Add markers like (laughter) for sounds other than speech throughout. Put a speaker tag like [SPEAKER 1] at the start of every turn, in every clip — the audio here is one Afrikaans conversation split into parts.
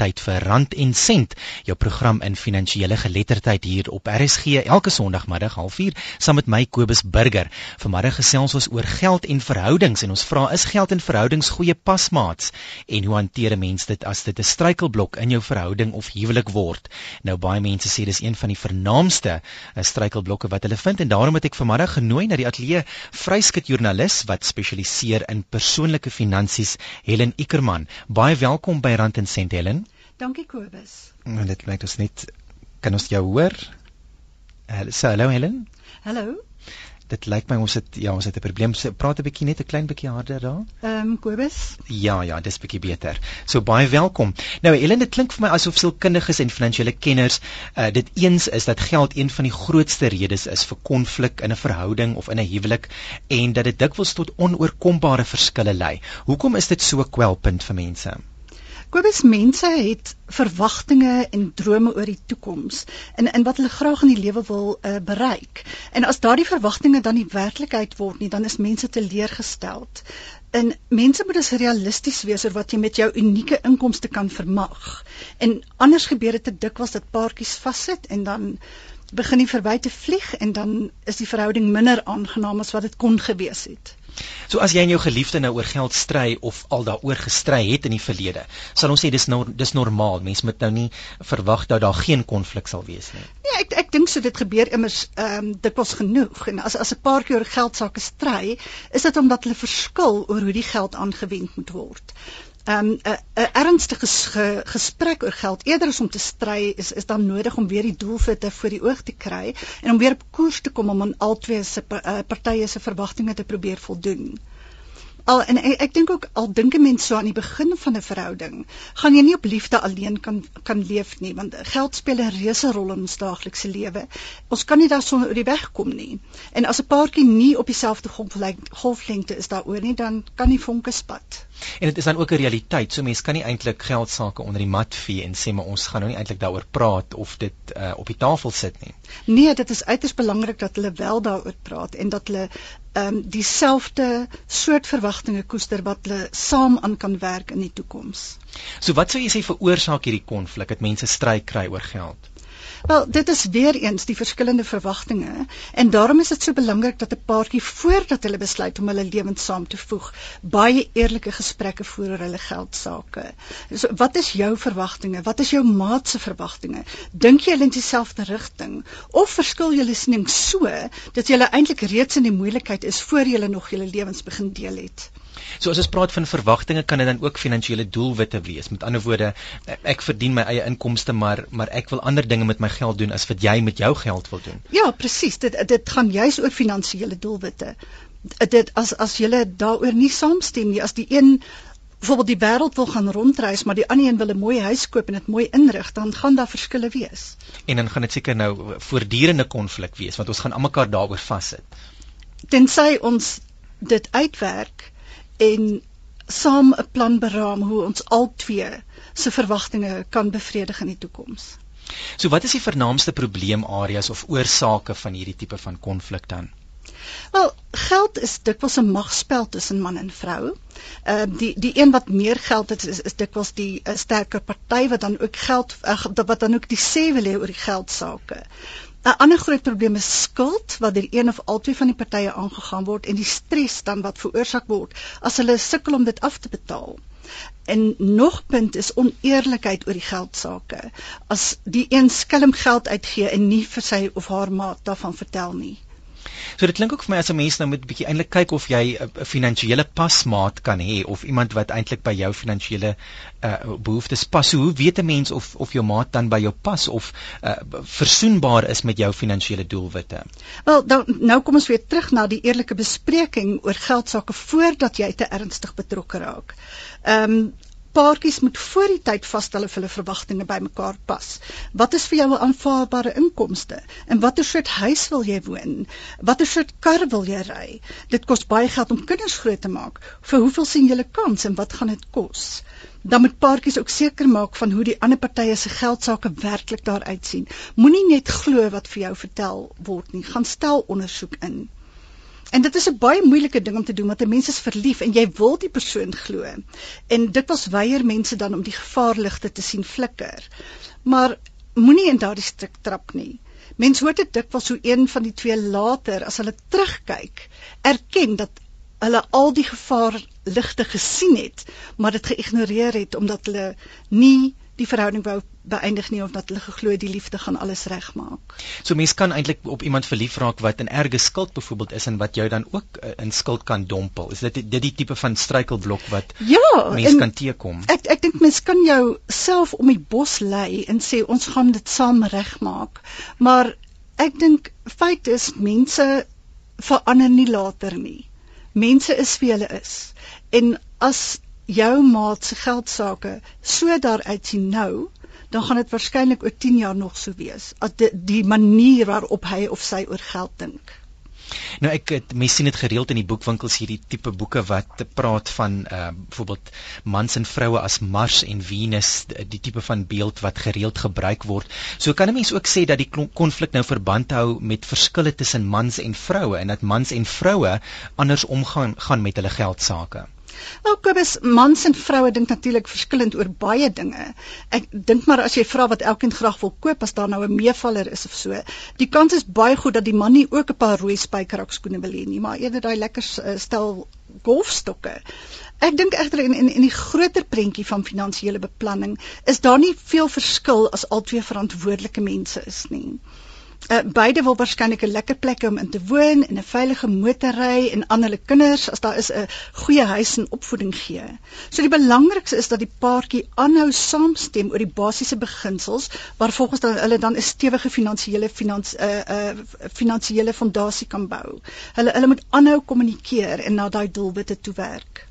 [SPEAKER 1] tyd vir Rand en Sent, jou program in finansiële geletterdheid hier op RSG elke Sondagmiddag 04:30 saam met my Kobus Burger. Vanmiddag gesels ons oor geld en verhoudings en ons vra is geld en verhoudings goeie pasmaats en hoe hanteer 'n mens dit as dit 'n struikelblok in jou verhouding of huwelik word? Nou baie mense sê dis een van die vernaamste eh, struikelblokke wat hulle vind en daarom het ek vanmiddag genooi na die ateljee vryskut joernalis wat spesialiseer in persoonlike finansies Helen Ikerman. Baie welkom by Rand en Sent Helen.
[SPEAKER 2] Dankie Kobus.
[SPEAKER 1] Nou dit lyk ons net kan ons jou hoor? Hallo Helen.
[SPEAKER 2] Hallo.
[SPEAKER 1] Dit lyk my ons het ja, ons het 'n probleem. So, praat 'n bietjie net 'n klein bietjie harder daar.
[SPEAKER 2] Ehm um, Kobus?
[SPEAKER 1] Ja, ja, dis bietjie beter. So baie welkom. Nou Helen, dit klink vir my asof sielkundiges en finansiële kenners uh dit eens is dat geld een van die grootste redes is vir konflik in 'n verhouding of in 'n huwelik en dat dit dikwels tot onoorkombare verskille lei. Hoekom is dit so 'n kwelpunt vir mense?
[SPEAKER 2] Kobus mense het verwagtinge en drome oor die toekoms en in wat hulle graag in die lewe wil uh, bereik. En as daardie verwagtinge dan nie werklikheid word nie, dan is mense teleurgesteld. En mense moet dus realisties wees oor wat jy met jou unieke inkomste kan vermag. En anders gebeur dit te dikwels dat paartjies vassit en dan begin die verby te vlieg en dan is die verhouding minder aangenaam as wat dit kon gewees het.
[SPEAKER 1] So as jy en jou geliefde nou oor geld stry of al daaroor gestry het in die verlede, sal ons sê dis nou dis normaal. Mense moet nou nie verwag dat daar geen konflik sal wees nie.
[SPEAKER 2] Nee, ek ek dink so dit gebeur immers ehm um, dit was genoeg. En as as 'n paar keer geld sake stry, is dit omdat hulle verskil oor hoe die geld aangewend moet word um, 'n ernstige ge, gesprek oor geld eerder as om te stry is is dan nodig om weer die doelwitte voor die oog te kry en om weer op koers te kom om aan albei se uh, partye se verwagtinge te probeer voldoen. Al en ek, ek dink ook al dink 'n mens so aan die begin van 'n verhouding, gaan jy nie op liefde alleen kan kan leef nie, want geld speel 'n reuse rol in ons daaglikse lewe. Ons kan nie daarsonder oor die weg kom nie. En as 'n paartjie nie op dieselfde golflengte is daaroor nie, dan kan nie vonke spat.
[SPEAKER 1] En dit is dan ook 'n realiteit. So mense kan nie eintlik geld sake onder die mat vee en sê maar ons gaan nou nie eintlik daaroor praat of dit uh, op die tafel sit nie.
[SPEAKER 2] Nee, dit is uiters belangrik dat hulle wel daaroor praat en dat hulle ehm um, dieselfde soort verwagtinge koester wat hulle saam aan kan werk in die toekoms.
[SPEAKER 1] So wat sou jy sê veroorsaak hierdie konflik dat mense stry kry oor geld?
[SPEAKER 2] Wel, dit is weer eens die verskillende verwagtinge en daarom is dit so belangrik dat 'n paartjie voordat hulle besluit om hulle lewens saam te voeg, baie eerlike gesprekke voer oor hulle geld sake. So, wat is jou verwagtinge? Wat is jou maat se verwagtinge? Dink jy hulle in dieselfde rigting of verskil julle siening so dat julle eintlik reeds in die moeilikheid is voor julle nog julle lewens begin deel het?
[SPEAKER 1] So as ons praat van verwagtinge kan dit dan ook finansiële doelwitte wees. Met ander woorde, ek verdien my eie inkomste, maar maar ek wil ander dinge met my geld doen as wat jy met jou geld wil doen.
[SPEAKER 2] Ja, presies. Dit dit gaan juis oor finansiële doelwitte. Dit as as jy daaroor nie saamstem nie, as die een byvoorbeeld die wêreld wil gaan rondreis, maar die ander een wil 'n mooi huis koop en dit mooi inrig, dan gaan daar verskille wees.
[SPEAKER 1] En dan gaan dit seker nou voortdurende konflik wees, want ons gaan almekaar daaroor vassit.
[SPEAKER 2] Tensy ons dit uitwerk en saam 'n plan beraam hoe ons albei se verwagtinge kan bevredig in die toekoms.
[SPEAKER 1] So wat is die vernaamste probleemareas of oorsake van hierdie tipe van konflik dan?
[SPEAKER 2] Wel, geld is dikwels 'n magspel tussen man en vrou. Ehm uh, die die een wat meer geld het is is dikwels die uh, sterker party wat dan ook geld uh, wat dan ook die sê wil hê oor die geld sake. 'n ander groot probleem is skuld wat deur een of albei van die partye aangegaan word en die stres dan wat veroorsaak word as hulle sukkel om dit af te betaal. En nog punt is oneerlikheid oor die geld sake. As die een skelm geld uitgee en nie vir sy of haar maat daarvan vertel nie.
[SPEAKER 1] So dit klink ook vir my as 'n mens nou moet bietjie eintlik kyk of jy 'n finansiële pasmaat kan hê of iemand wat eintlik by jou finansiële uh, behoeftes pas. So hoe weet 'n mens of of jou maat dan by jou pas of uh, versoenbaar is met jou finansiële doelwitte?
[SPEAKER 2] Wel, dan nou kom ons weer terug na die eerlike bespreking oor geld sake voordat jy te ernstig betrokke raak. Ehm um, paartjies moet voor die tyd vasstel of hulle verwagtinge bymekaar pas. Wat is vir jou 'n aanvaarbare inkomste? En watter soort huis wil jy woon? Watter soort kar wil jy ry? Dit kos baie geld om kinders groot te maak. Vir hoeveel sien julle kans en wat gaan dit kos? Dan moet paartjies ook seker maak van hoe die ander partye se geld sake werklik daar uitsien. Moenie net glo wat vir jou vertel word nie. Gaan stel ondersoek in. En dit is 'n baie moeilike ding om te doen want 'n mens is verlief en jy wil die persoon glo. En dit was weier mense dan om die gevaarligte te sien flikker. Maar moenie in daardie stuk trap nie. Mens hoor dit dikwels hoe een van die twee later as hulle terugkyk, erken dat hulle al die gevaar ligte gesien het, maar dit geïgnoreer het omdat hulle nie die verhouding wou beëindig nie of dat hulle geglo die liefde gaan alles regmaak.
[SPEAKER 1] So mense kan eintlik op iemand verlief raak wat in erge skuld byvoorbeeld is en wat jou dan ook uh, in skuld kan dompel. Is dit dit die tipe van struikelblok wat
[SPEAKER 2] Ja,
[SPEAKER 1] mense kan teekom?
[SPEAKER 2] Ek ek dink mense kan jou self om die bos lei en sê ons gaan dit saam regmaak. Maar ek dink feit is mense verander nie later nie. Mense is wie hulle is. En as jou maat se geldsaake so daaruit sien nou, dan gaan dit waarskynlik oor 10 jaar nog so wees. As die, die manier waarop hy of sy oor geld dink.
[SPEAKER 1] Nou ek het mense sien dit gereeld in die boekwinkels hierdie tipe boeke wat praat van uh byvoorbeeld mans en vroue as Mars en Venus die tipe van beeld wat gereeld gebruik word. So kan 'n mens ook sê dat die konflik nou verband hou met verskille tussen mans en vroue en dat mans en vroue anders omgaan gaan met hulle geldsaake.
[SPEAKER 2] Nou Kobus, mans en vroue dink natuurlik verskillend oor baie dinge. Ek dink maar as jy vra wat elkeen graag wil koop as daar nou 'n meevaller is of so, die kans is baie goed dat die man nie ook 'n paar rooi spykerakskoene wil hê nie, maar eerder daai lekker uh, stel golfstokke. Ek dink egter in, in in die groter prentjie van finansiële beplanning is daar nie veel verskil as albei verantwoordelike mense is nie. Uh, beide wil waarskynlik 'n lekker plek om in te woon en 'n veilige motorry en hulle kinders as daar is 'n goeie huis en opvoeding gee. So die belangrikste is dat die paartjie aanhou saamstem oor die basiese beginsels waar volgens dan hulle dan 'n stewige finansiële finans 'n uh, eh, 'n uh, eh, finansiële fondasie kan bou. Hulle hulle moet aanhou kommunikeer en na daai doelwitte toe werk.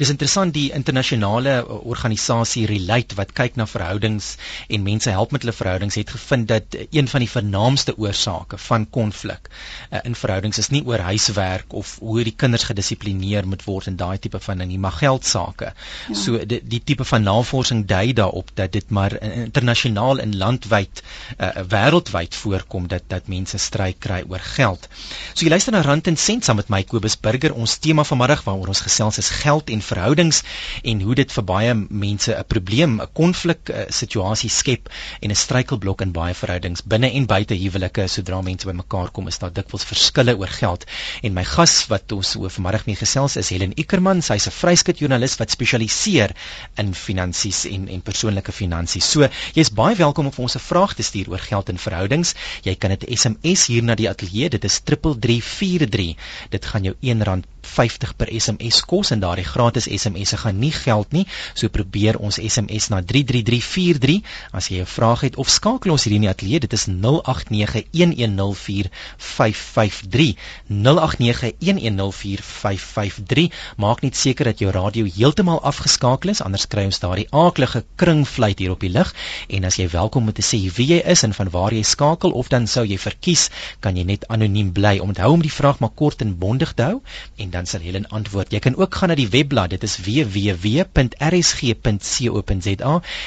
[SPEAKER 1] Dis interessant die internasionale uh, organisasie Relate wat kyk na verhoudings en mense help met hulle verhoudings het gevind dat een van die vernaamste oorsake van konflik uh, in verhoudings is nie oor huiswerk of hoe die kinders gedissiplineer moet word en daai tipe van ding nie, maar geldsaake. Ja. So die, die tipe van navorsing dui daarop dat dit maar internasionaal en landwyd uh, wêreldwyd voorkom dat dat mense stry kry oor geld. So jy luister na Rand en Sent saam met my Kobus Burger. Ons tema vanmiddag waaroor ons gesels is geld en verhoudings en hoe dit vir baie mense 'n probleem, 'n konflik situasie skep en 'n struikelblok in baie verhoudings binne en buite huwelike sodra mense bymekaar kom is daar dikwels verskille oor geld. En my gas wat ons oor vanmiddag mee gesels is Helen Ikerman, sy's 'n vryskut joernalis wat spesialiseer in finansies en en persoonlike finansies. So, jy's baie welkom om vir ons 'n vraag te stuur oor geld en verhoudings. Jy kan dit SMS hier na die ateljee, dit is 3343. Dit gaan jou R1.50 per SMS kos en daardie gratis SMS'e gaan nie geld nie. So probeer ons SMS na 33343 as jy 'n vraag het of skakel ons hier in die ateljee. Dit is 0891104553. 0891104553. Maak net seker dat jou radio heeltemal afgeskakel is, anders kry ons daardie aaklige kringfluit hier op die lug. En as jy welkom om te sê wie jy is en van waar jy skakel of dan sou jy verkies, kan jy net anoniem bly. Onthou om die vraag maar kort en bondig te hou en dan sal Helen antwoord. Jy kan ook gaan na die webblad, dit is www.rsg.co.za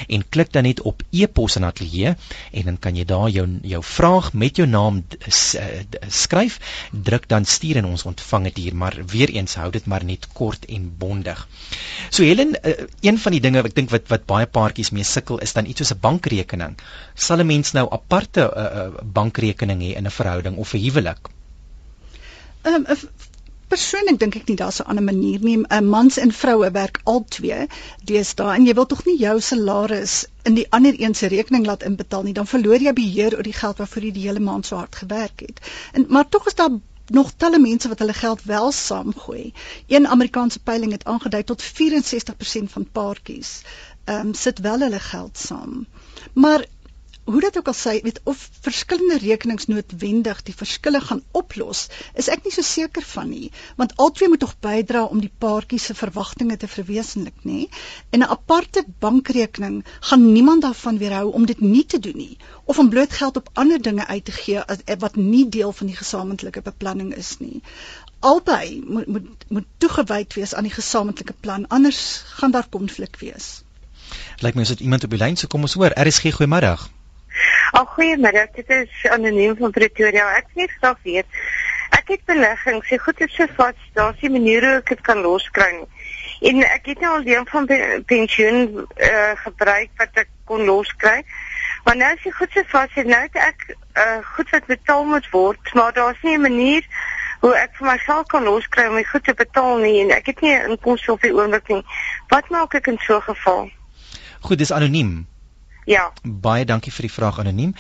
[SPEAKER 1] en klik dan net op e-pos in ateljee en dan kan jy daar jou jou vraag met jou naam skryf, druk dan stuur en ons ontvang dit hier, maar weer eens hou dit maar net kort en bondig. So Helen, eh, een van die dinge wat ek dink wat wat baie paartjies mee sukkel is dan iets soos 'n bankrekening. Sal 'n mens nou aparte uh, uh, bankrekening hê in 'n verhouding of 'n huwelik?
[SPEAKER 2] Ehm um, persoonlik dink ek nie daar's 'n ander manier nie. 'n uh, Mans en vroue werk albei deesdae en jy wil tog nie jou salaris in die ander een se rekening laat inbetaal nie, dan verloor jy beheer oor die geld waarvoor jy die hele maand so hard gewerk het. En maar tog is daar nog talle mense wat hulle geld wel saamgooi. Een Amerikaanse peiling het aangedui tot 64% van paartjies ehm um, sit wel hulle geld saam. Maar hoe dit ook al sê, weet of verskillende rekenings noodwendig die verskille gaan oplos, is ek nie so seker van nie, want albei moet tog bydra om die paartjie se verwagtinge te verwesenlik, nê? En 'n aparte bankrekening gaan niemand daarvan weerhou om dit nie te doen nie, of om bloot geld op ander dinge uit te gee wat nie deel van die gesamentlike beplanning is nie. Albei moet moet moet toegewyd wees aan die gesamentlike plan, anders gaan daar konflik wees.
[SPEAKER 1] Lyk my as dit iemand op die lyn, so kom ons hoor. RSG goeiemôre.
[SPEAKER 3] Al goeiemiddag, dit is anoniem van Pretoria. Ek wil net graag weet. Ek ek het beleggings, se goed is so vas, daar's nie maniere hoe ek dit kan loskry nie. En ek het nou al deel van pensioen uh, gebruik wat ek kon loskry. Maar nou is dit goed so vas, nou het ek uh, goed wat betaal moet word, maar daar's nie 'n manier hoe ek vir myself kan loskry om my goed te betaal nie en ek het nie 'n inkomste op die oomblik nie. Wat maak ek in so 'n geval?
[SPEAKER 1] Goed, dis anoniem.
[SPEAKER 3] Ja.
[SPEAKER 1] Baie dankie vir die vraag anoniem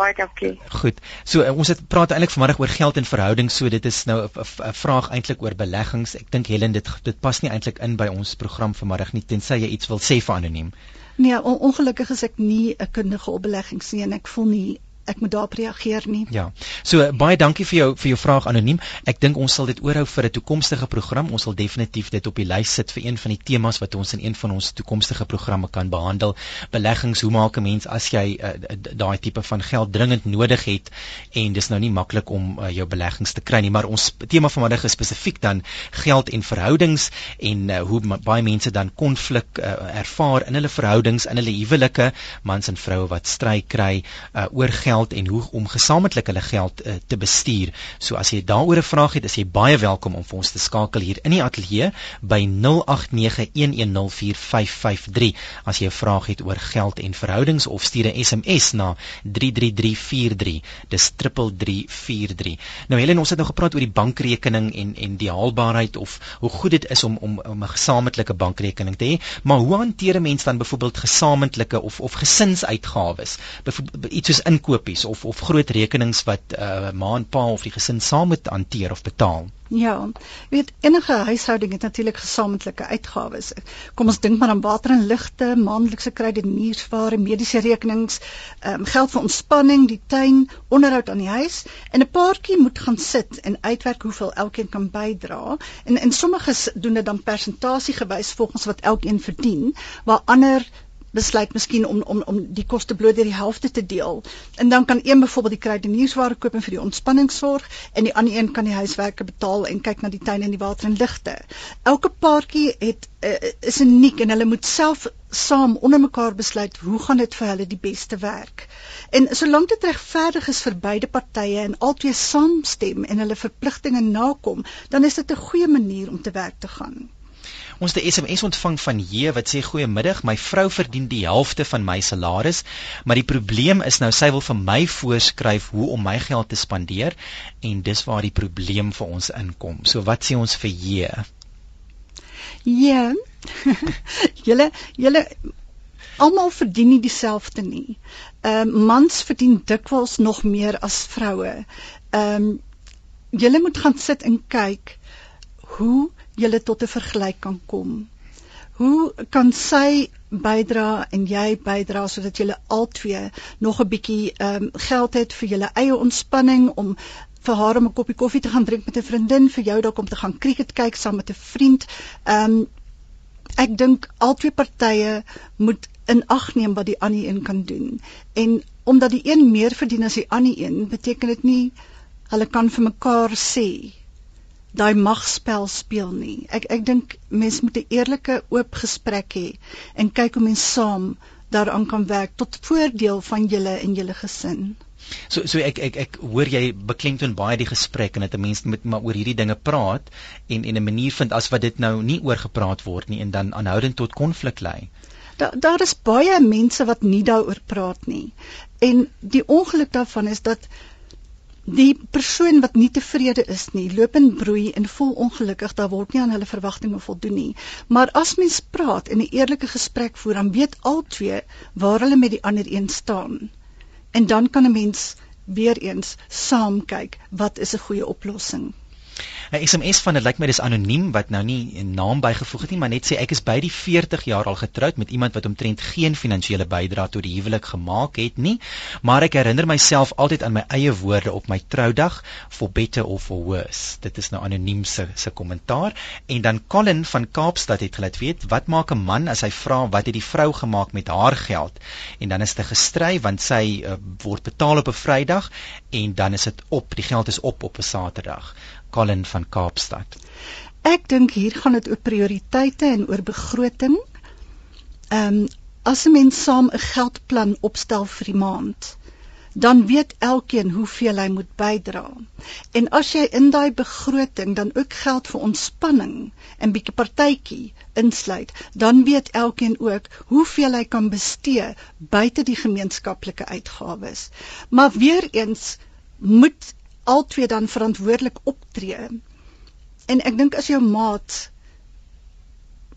[SPEAKER 3] baie dankie.
[SPEAKER 1] Goed. So uh, ons het praat eintlik vanmiddag oor geld en verhoudings. So dit is nou 'n vraag eintlik oor beleggings. Ek dink Helen dit dit pas nie eintlik in by ons program vanmiddag nie tensy jy iets wil sê vir anoniem.
[SPEAKER 2] Nee, on ongelukkig is ek nie 'n kundige op beleggings nie en ek voel nie ek moet daarop reageer nie.
[SPEAKER 1] Ja. So baie dankie vir jou vir jou vraag anoniem. Ek dink ons sal dit oorhou vir 'n toekomstige program. Ons sal definitief dit op die lys sit vir een van die temas wat ons in een van ons toekomstige programme kan behandel. Beleggings, hoe maak 'n mens as jy uh, daai tipe van geld dringend nodig het en dis nou nie maklik om uh, jou beleggings te kry nie, maar ons tema vanmiddag is spesifiek dan geld en verhoudings en uh, hoe baie mense dan konflik uh, ervaar in hulle verhoudings, in hulle huwelike, mans en vroue wat stry kry uh, oor geld geld en hoe om gesamentlik hulle geld uh, te bestuur. So as jy daaroor 'n vraag het, is jy baie welkom om vir ons te skakel hier in die ateljee by 0891104553 as jy 'n vraag het oor geld en verhoudings of stuur 'n SMS na 33343. Dis 3343. Nou Helen, ons het nou gepraat oor die bankrekening en en die haalbaarheid of hoe goed dit is om om om 'n gesamentlike bankrekening te hê, maar hoe hanteer 'n mens dan byvoorbeeld gesamentlike of of gesinsuitgawes? Byvoorbeeld iets soos inkoop kopies of of groot rekenings wat uh, ma en pa of die gesin saam moet hanteer of betaal.
[SPEAKER 2] Ja, weet enige huishouding het natuurlik gesamentlike uitgawes. Kom ons dink maar aan water en ligte, maandelikse kredietniersware, mediese rekenings, um, geld vir ontspanning, die tuin, onderhoud aan die huis en 'n paartjie moet gaan sit en uitwerk hoeveel elkeen kan bydra. En en sommiges doen dit dan persentasiegewys volgens wat elkeen verdien, waar ander besluit miskien om om om die koste bloot deur die helfte te deel. En dan kan een byvoorbeeld die kruideniersware koop en vir die ontspanning sorg en die ander een kan die huiswerke betaal en kyk na die tuin en die water en ligte. Elke paartjie het uh, is uniek en hulle moet self saam onder mekaar besluit hoe gaan dit vir hulle die beste werk. En solank dit regverdig is vir beide partye en albei saamstem en hulle verpligtinge nakom, dan is dit 'n goeie manier om te werk te gaan.
[SPEAKER 1] Ons het 'n SMS ontvang van J wat sê goeiemiddag, my vrou verdien die helfte van my salaris, maar die probleem is nou sy wil vir my voorskryf hoe om my geld te spandeer en dis waar die probleem vir ons inkom. So wat sê ons vir J?
[SPEAKER 2] Ja. (laughs) julle julle almal verdien nie dieselfde nie. Ehm uh, mans verdien dikwels nog meer as vroue. Ehm um, julle moet gaan sit en kyk hoe julle tot 'n vergelyk kan kom. Hoe kan sy bydra en jy bydra sodat julle albei nog 'n bietjie ehm um, geld het vir julle eie ontspanning om vir haar om 'n koppie koffie te gaan drink met 'n vriendin, vir jou dalk om te gaan krieket kyk saam met 'n vriend. Ehm um, ek dink albei partye moet in ag neem wat die ander een kan doen. En omdat die een meer verdien as die ander een, beteken dit nie hulle kan vir mekaar sê daai magspel speel nie. Ek ek dink mense moet 'n eerlike oop gesprek hê en kyk hoe mense saam daaraan kan werk tot voordeel van julle en julle gesin.
[SPEAKER 1] So so ek ek ek hoor jy beklemtoon baie die gesprek en dit 'n mens moet maar oor hierdie dinge praat en en 'n manier vind as wat dit nou nie oor gepraat word nie en dan aanhoudend tot konflik lei.
[SPEAKER 2] Daar daar is baie mense wat nie daaroor praat nie. En die ongeluk daarvan is dat die persoon wat nie tevrede is nie, loop en broei en voel ongelukkig, daar word nie aan hulle verwagtinge voldoen nie. Maar as mens praat en 'n eerlike gesprek voer, dan weet albei waar hulle met die ander een staan. En dan kan 'n mens weer eens saam kyk wat is 'n goeie oplossing.
[SPEAKER 1] 'n SMS van dit lyk my dis anoniem wat nou nie 'n naam bygevoeg het nie, maar net sê ek is by die 40 jaar al getroud met iemand wat omtrent geen finansiële bydrae tot die huwelik gemaak het nie, maar ek herinner myself altyd aan my eie woorde op my troudag, for better or for worse. Dit is nou anoniem se se kommentaar en dan Colin van Kaapstad het gelaat weet, wat maak 'n man as hy vra wat het die vrou gemaak met haar geld? En dan is dit gestry want sy uh, word betaal op 'n Vrydag en dan is dit op, die geld is op op 'n Saterdag. Colin van Kaapstad.
[SPEAKER 2] Ek dink hier gaan dit oor prioriteite en oor begroting. Ehm um, as 'n mens saam 'n geldplan opstel vir die maand, dan weet elkeen hoeveel hy moet bydra. En as jy in daai begroting dan ook geld vir ontspanning en bietjie partytjie insluit, dan weet elkeen ook hoeveel hy kan bestee buite die gemeenskaplike uitgawes. Maar weer eens moet albei dan verantwoordelik optree. En ek dink as jou maat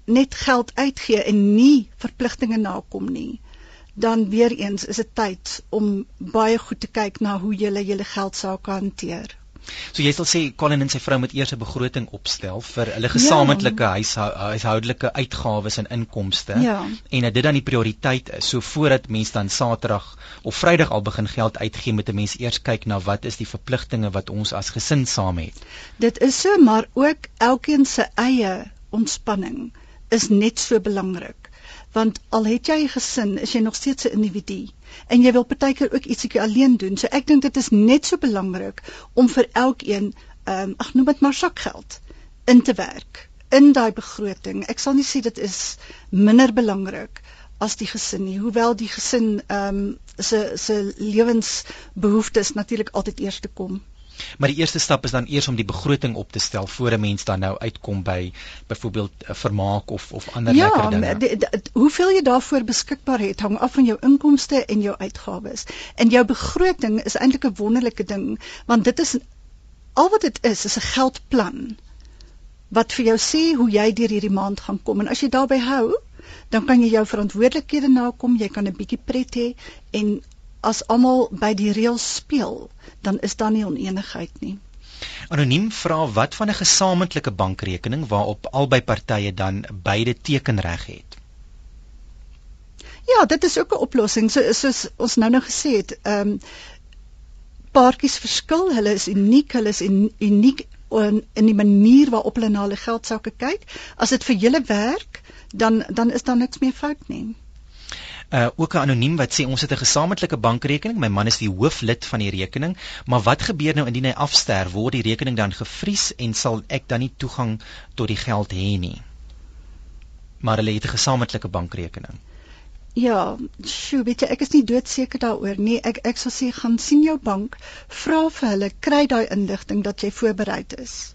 [SPEAKER 2] net geld uitgee en nie verpligtinge nakom nie, dan weer eens is dit tyd om baie goed te kyk na hoe jy julle geld kan hanteer.
[SPEAKER 1] So jy sal sê Colin en sy vrou moet eers 'n begroting opstel vir hulle gesamentlike ja. huishou, huishoudelike uitgawes en inkomste
[SPEAKER 2] ja.
[SPEAKER 1] en dat dit dan die prioriteit is. So voordat mens dan Saterdag of Vrydag al begin geld uitgee, moet 'n mens eers kyk na wat is die verpligtinge wat ons as gesin saam het.
[SPEAKER 2] Dit is so, maar ook elkeen se eie ontspanning is net so belangrik want al het jy 'n gesin, is jy nog steeds 'n individu en jy wil partykeer ook ietsiekie alleen doen. So ek dink dit is net so belangrik om vir elkeen, ehm um, ag noem dit maar sakgeld in te werk in daai begroting. Ek sal nie sê dit is minder belangrik as die gesin nie, hoewel die gesin ehm um, se se lewensbehoeftes natuurlik altyd eers te kom.
[SPEAKER 1] Maar die eerste stap is dan eers om die begroting op te stel voor 'n mens dan nou uitkom by byvoorbeeld eh, vermaak of of ander
[SPEAKER 2] ja,
[SPEAKER 1] lekker dinge.
[SPEAKER 2] Ja, hoeveel jy daarvoor beskikbaar het hang af van jou inkomste en jou uitgawes. En jou begroting is eintlik 'n wonderlike ding want dit is al wat dit is is 'n geldplan wat vir jou sê hoe jy deur hierdie maand gaan kom en as jy daarbey hou dan kan jy jou verantwoordelikhede nakom, jy kan 'n bietjie pret hê en as almal by die reëls speel, dan is daar nie onenigheid nie.
[SPEAKER 1] Anoniem vra wat van 'n gesamentlike bankrekening waarop albei partye dan beide tekenreg het.
[SPEAKER 2] Ja, dit is ook 'n oplossing. So soos ons nou nou gesê het, ehm um, paartjies verskil, hulle is uniek, hulle is uniek in, in die manier waarop hulle na hulle geld sake kyk. As dit vir julle werk, dan dan is daar niks meer fout nie
[SPEAKER 1] uh, ook 'n anoniem wat sê ons het 'n gesamentlike bankrekening. My man is die hooflid van die rekening, maar wat gebeur nou indien hy afsterf? Word die rekening dan gevries en sal ek dan nie toegang tot die geld hê nie? Maar hulle het 'n gesamentlike bankrekening.
[SPEAKER 2] Ja, sjoe, weet jy, ek is nie doodseker daaroor nie. Ek ek sal sê gaan sien jou bank, vra vir hulle, kry daai inligting dat jy voorbereid is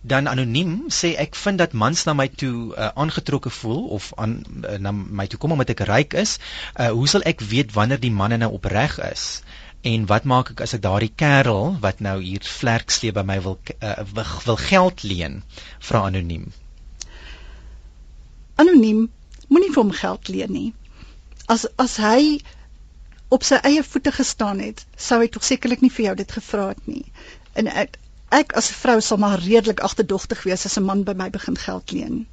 [SPEAKER 1] dan anoniem sê ek vind dat mans na my toe uh, aangetrokke voel of aan uh, na my toe kom omdat ek ryk is. Uh, hoe sal ek weet wanneer die manne nou opreg is? En wat maak ek as ek daardie kerel wat nou hier vlerkslee by my wil uh, wil geld leen? Vra anoniem.
[SPEAKER 2] Anoniem, moenie vir hom geld leen nie. As as hy op sy eie voete gestaan het, sou hy tog sekerlik nie vir jou dit gevra het nie. En ek ek as 'n vrou sal maar redelik agterdogtig wees as 'n man by my begin geld leen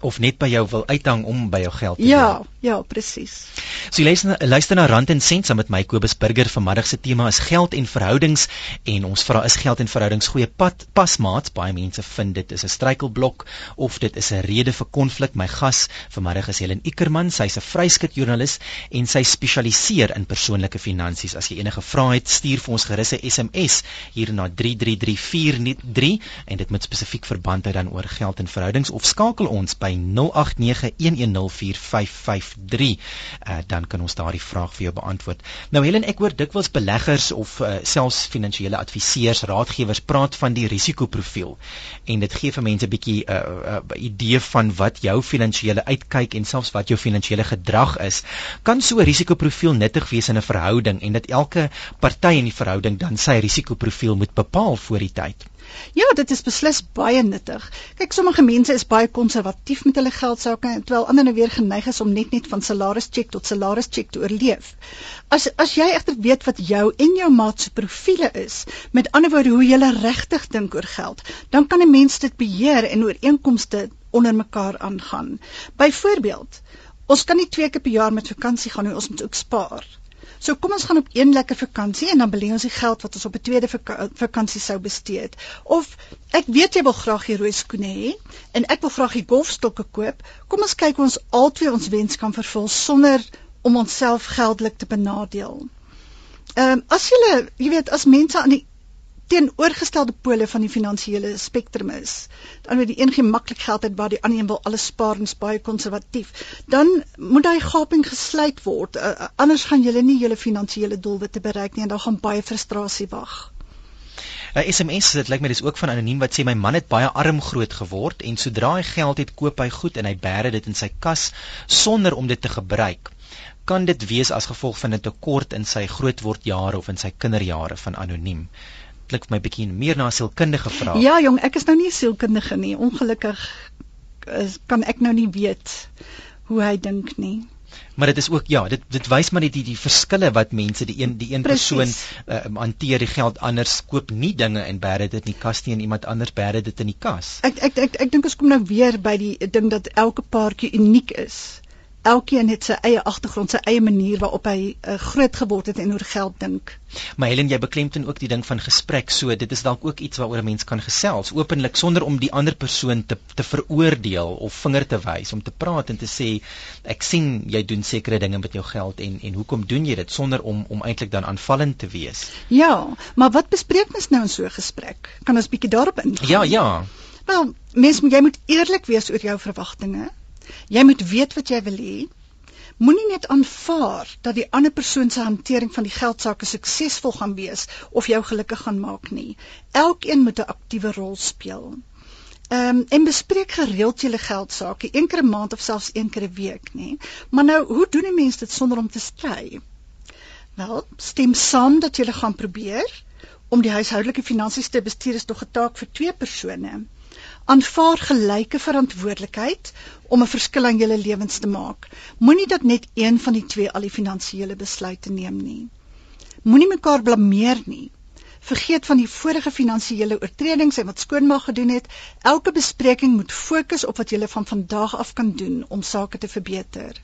[SPEAKER 1] of net by jou wil uithang om by jou geld te
[SPEAKER 2] Ja, doen. Ja, presies.
[SPEAKER 1] So luister luister na Rand en Sent saam met my Kobus Burger. Vanmiddag se tema is geld en verhoudings en ons vra is geld en verhoudings goeie pad pasmaats baie mense vind dit is 'n struikelblok of dit is 'n rede vir konflik. My gas vanmiddag is Helen Ikerman sy's 'n vryskut joernalis en sy spesialiseer in persoonlike finansies. As jy enige vrae het stuur vir ons gerus 'n SMS hier na 33343 en dit moet spesifiek verband hou dan oor geld en verhoudings of skakel ons by by 0891104553 uh, dan kan ons daardie vraag vir jou beantwoord. Nou Helen, ek hoor dikwels beleggers of uh, selfs finansiële adviseurs, raadgewers praat van die risikoprofiel en dit gee vir mense 'n bietjie 'n uh, uh, idee van wat jou finansiële uitkyk en selfs wat jou finansiële gedrag is. Kan so 'n risikoprofiel nuttig wees in 'n verhouding en dat elke party in die verhouding dan sy risikoprofiel moet bepaal voor die tyd?
[SPEAKER 2] Ja, dit is beslis baie nuttig. Kyk, sommige mense is baie konservatief met hulle geld sake terwyl ander nou weer geneig is om net net van salarischeck tot salarischeck te oorleef. As as jy egter weet wat jou en jou maat se profile is, met ander woorde hoe jy regtig dink oor geld, dan kan 'n mens dit beheer en ooreenkomste onder mekaar aangaan. Byvoorbeeld, ons kan nie twee keer per jaar met vakansie gaan nie, ons moet ook spaar. So kom ons gaan op een lekker vakansie en dan belê ons die geld wat ons op 'n tweede vakansie sou bestee het. Of ek weet jy wil graag die rooi skoene hê en ek wil graag die golfstokke koop. Kom ons kyk ons albei ons wens kan vervul sonder om onsself geldelik te benadeel. Ehm um, as jy jy weet as mense aan die teenoorgestelde pole van die finansiële spektrum is. Dan word die een gemaklik geld uit waar die ander een wil alles spaar en is baie konservatief. Dan moet daai gaping gesluit word. Uh, anders gaan julle nie julle finansiële doelwitte bereik nie en dan gaan baie frustrasie wag.
[SPEAKER 1] 'n SMS dit lyk my dis ook van anoniem wat sê my man het baie arm groot geword en sodra hy geld het koop hy goed en hy bære dit in sy kas sonder om dit te gebruik kan dit wees as gevolg van 'n tekort in sy grootwordjare of in sy kinderjare van anoniem klink my bietjie meer na 'n sielkundige vraag.
[SPEAKER 2] Ja jong, ek is nou nie 'n sielkundige nie. Ongelukkig is, kan ek nou nie weet hoe hy dink nie.
[SPEAKER 1] Maar dit is ook ja, dit dit wys maar net die die verskille wat mense die een die een Precies. persoon uh, hanteer die geld anders koop nie dinge en bære dit in die kas nie en iemand anders bære dit in die kas.
[SPEAKER 2] Ek ek ek, ek dink ons kom nou weer by die ding dat elke paartjie uniek is elkeen het sy eie agtergrond, sy eie manier waarop hy uh, groot geword het en oor geld dink.
[SPEAKER 1] Maar Helen, jy beklemtoon ook die ding van gesprek, so dit is dalk ook iets waaroor 'n mens kan gesels openlik sonder om die ander persoon te te veroordeel of vinger te wys, om te praat en te sê ek sien jy doen sekere dinge met jou geld en en hoekom doen jy dit sonder om om eintlik dan aanvallend te wees.
[SPEAKER 2] Ja, maar wat bespreek mens nou in so 'n gesprek? Kan ons bietjie daarop ingaan?
[SPEAKER 1] Ja, ja.
[SPEAKER 2] Wel, mens jy moet eerlik wees oor jou verwagtinge Jy moet weet wat jy wil hê. Moenie net aanvaar dat die ander persoon se hantering van die geldsaake suksesvol gaan wees of jou gelukkig gaan maak nie. Elkeen moet 'n aktiewe rol speel. Ehm um, en bespreek gereeld julle geldsaake, een keer 'n maand of selfs een keer 'n week, nê. Maar nou, hoe doen 'n mens dit sonder om te stry? Wel, stem saam dat julle gaan probeer om die huishoudelike finansies te bestuur is tog 'n taak vir twee persone aanvaar gelyke verantwoordelikheid om 'n verskil aan julle lewens te maak. Moenie dat net een van die twee al die finansiële besluite neem nie. Moenie mekaar blameer nie. Vergeet van die vorige finansiële oortredings en wat skoonmaak gedoen het. Elke bespreking moet fokus op wat jy van vandag af kan doen om sake te verbeter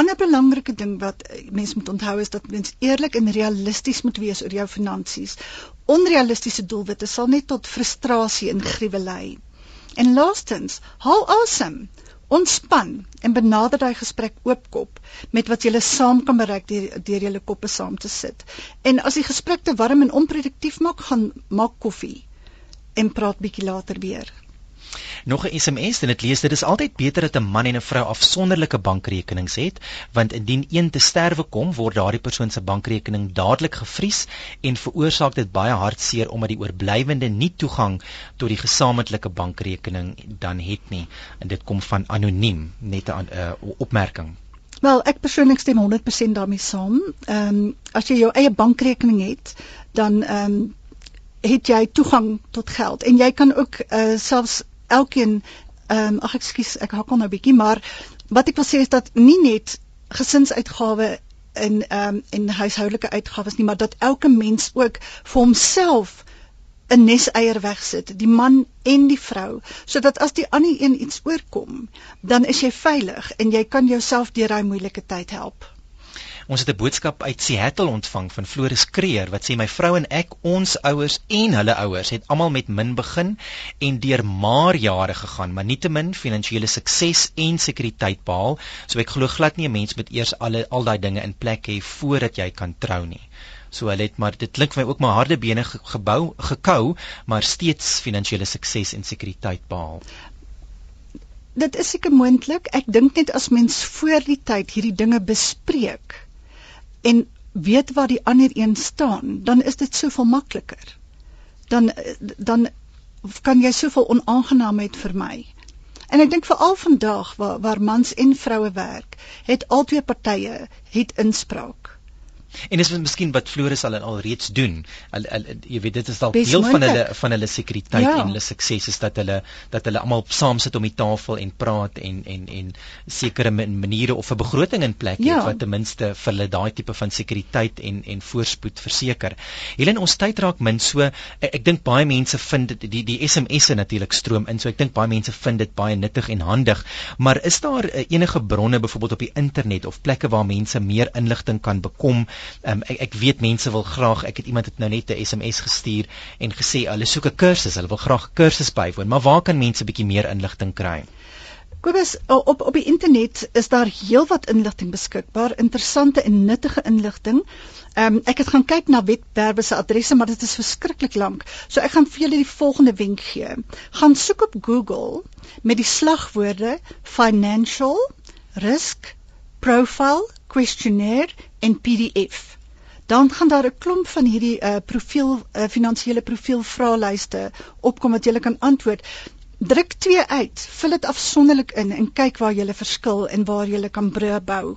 [SPEAKER 2] ander belangrike ding wat eh, mense moet onthou is dat mens eerlik en realisties moet wees oor jou finansies. Onrealistiese doelwitte sal net tot frustrasie en gruwe lei. En laastens, haal asem. Ontspan en benader daai gesprek oopkop met wat julle saam kan bereik deur deur julle koppe saam te sit. En as die gesprek te warm en onproduktief maak, gaan maak koffie en praat bietjie later weer.
[SPEAKER 1] Nog 'n SMS en dit lees dit is altyd beter dat 'n man en 'n vrou afsonderlike bankrekenings het want indien een te sterwe kom word daardie persoon se bankrekening dadelik gevries en veroorsaak dit baie hartseer omdat die oorblywende nie toegang tot die gesamentlike bankrekening dan het nie. En dit kom van anoniem net 'n uh, opmerking.
[SPEAKER 2] Wel ek persoonlik stem 100% daarmee saam. Ehm um, as jy jou eie bankrekening het dan ehm um, het jy toegang tot geld. En jy kan ook uh, selfs elkeen ehm um, ag ekskuus ek hakkel nou bietjie maar wat ek wil sê is dat nie net gesinsuitgawe en ehm um, en huishoudelike uitgawes nie maar dat elke mens ook vir homself 'n neseier wegsit die man en die vrou. Sodat as die ander een iets oorkom dan is jy veilig en jy kan jouself deur daai moeilike tyd help
[SPEAKER 1] Ons het 'n boodskap uit Seattle ontvang van Floris Kreer wat sê my vrou en ek, ons ouers en hulle ouers het almal met min begin en deur maar jare gegaan, maar nietemin finansiële sukses en sekuriteit behaal. So ek glo glad nie 'n mens moet eers al al daai dinge in plek hê voordat jy kan trou nie. So hulle het maar dit klink vir my ook maar harde bene gebou gekou, maar steeds finansiële sukses en sekuriteit behaal.
[SPEAKER 2] Dit is seker moontlik. Ek dink net as mens voor die tyd hierdie dinge bespreek, en weet waar die ander een staan, dan is dit soveel makliker. Dan dan kan jy soveel onaangenaamheid vermy. En ek dink veral vandag waar waar mans en vroue werk, het albei partye het inspraak.
[SPEAKER 1] En dis miskien wat Floris al al reeds doen. Al, al jy weet dit is dalk deel van hulle van hulle sekuriteit ja. en hulle sukses is dat hulle dat hulle almal saam sit om die tafel en praat en en en sekere maniere of 'n begroting in plek ja. het wat ten minste vir hulle daai tipe van sekuriteit en en voorspoed verseker. Helen ons tyd raak min so ek, ek dink baie mense vind dit die die SMS'e natuurlik stroom in so ek dink baie mense vind dit baie nuttig en handig. Maar is daar uh, enige bronne byvoorbeeld op die internet of plekke waar mense meer inligting kan bekom? Um, ek ek weet mense wil graag ek het iemand het nou net 'n SMS gestuur en gesê hulle soek 'n kursus, hulle wil graag 'n kursus bywoon, maar waar kan mense bietjie meer inligting kry?
[SPEAKER 2] Kobus, op op die internet is daar heelwat inligting beskikbaar, interessante en nuttige inligting. Ehm um, ek het gaan kyk na webwerwe se adresse, maar dit is verskriklik lank. So ek gaan vir julle die volgende wenk gee. Gaan soek op Google met die slagwoorde financial risk profile questionnaire en PDF. Dan gaan daar 'n klomp van hierdie uh, profiel uh, finansiële profiel vraelyste opkom wat jy kan antwoord. Druk twee uit, vul dit afsonderlik in en kyk waar jy verskil en waar jy kan brûe bou.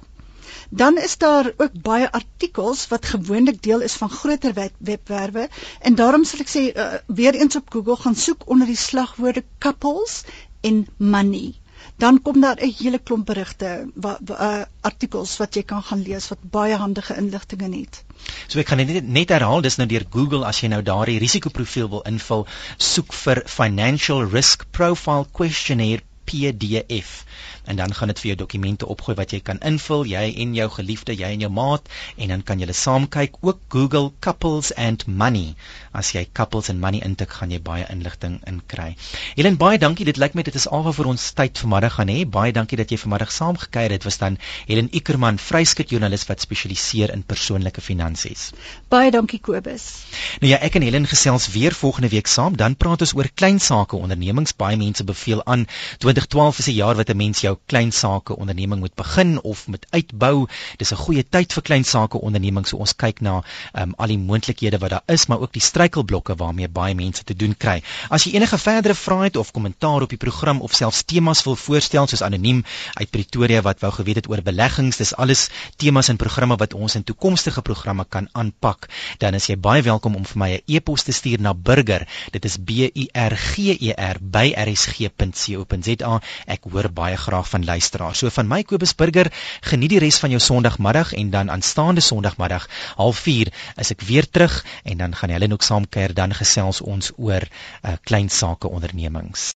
[SPEAKER 2] Dan is daar ook baie artikels wat gewoonlik deel is van groter webwerwe en daarom sal ek sê uh, weer eens op Google gaan soek onder die slagwoorde couples en money dan kom daar 'n hele klomp berigte wat uh, artikels wat jy kan gaan lees wat baie handige inligting het.
[SPEAKER 1] So ek kan net net herhaal dis nou deur Google as jy nou daardie risikoprofiel wil invul, soek vir Financial Risk Profile Questionnaire PDF en dan gaan dit vir jou dokumente opgooi wat jy kan invul jy en jou geliefde jy en jou maat en dan kan julle saam kyk ook Google couples and money. As jy couples and money intik gaan jy baie inligting in kry Helen baie dankie. Dit lyk my dit is alwaar vir ons tyd vanmiddag gaan hê. Baie dankie dat jy vanmiddag saam gekyk het was dan Helen Ikerman vryskut joernalis wat spesialiseer in persoonlike finansies.
[SPEAKER 2] Baie dankie Kobus.
[SPEAKER 1] Nou ja ek en Helen gesels weer volgende week saam. Dan praat ons oor klein sake ondernemings baie mense beveel aan 2012 is 'n jaar wat 'n mens jou klein sake onderneming moet begin of moet uitbou. Dis 'n goeie tyd vir klein sake ondernemings. So ons kyk na um, al die moontlikhede wat daar is, maar ook die struikelblokke waarmee baie mense te doen kry. As jy enige verdere vrae het of kommentaar op die program of selfs temas wil voorstel soos anoniem uit Pretoria wat wou geweet het oor beleggings, dis alles temas en programme wat ons in toekomstige programme kan aanpak. Dan is jy baie welkom om vir my 'n e-pos te stuur na burger. Dit is B U R G E R by rsg.co.za. Ek hoor baie graag vraag van luisteraars. So van my Kobus Burger, geniet die res van jou Sondagmiddag en dan aanstaande Sondagmiddag, 04:30 is ek weer terug en dan gaan hulle ook saam kuier dan gesels ons oor uh, klein sake ondernemings.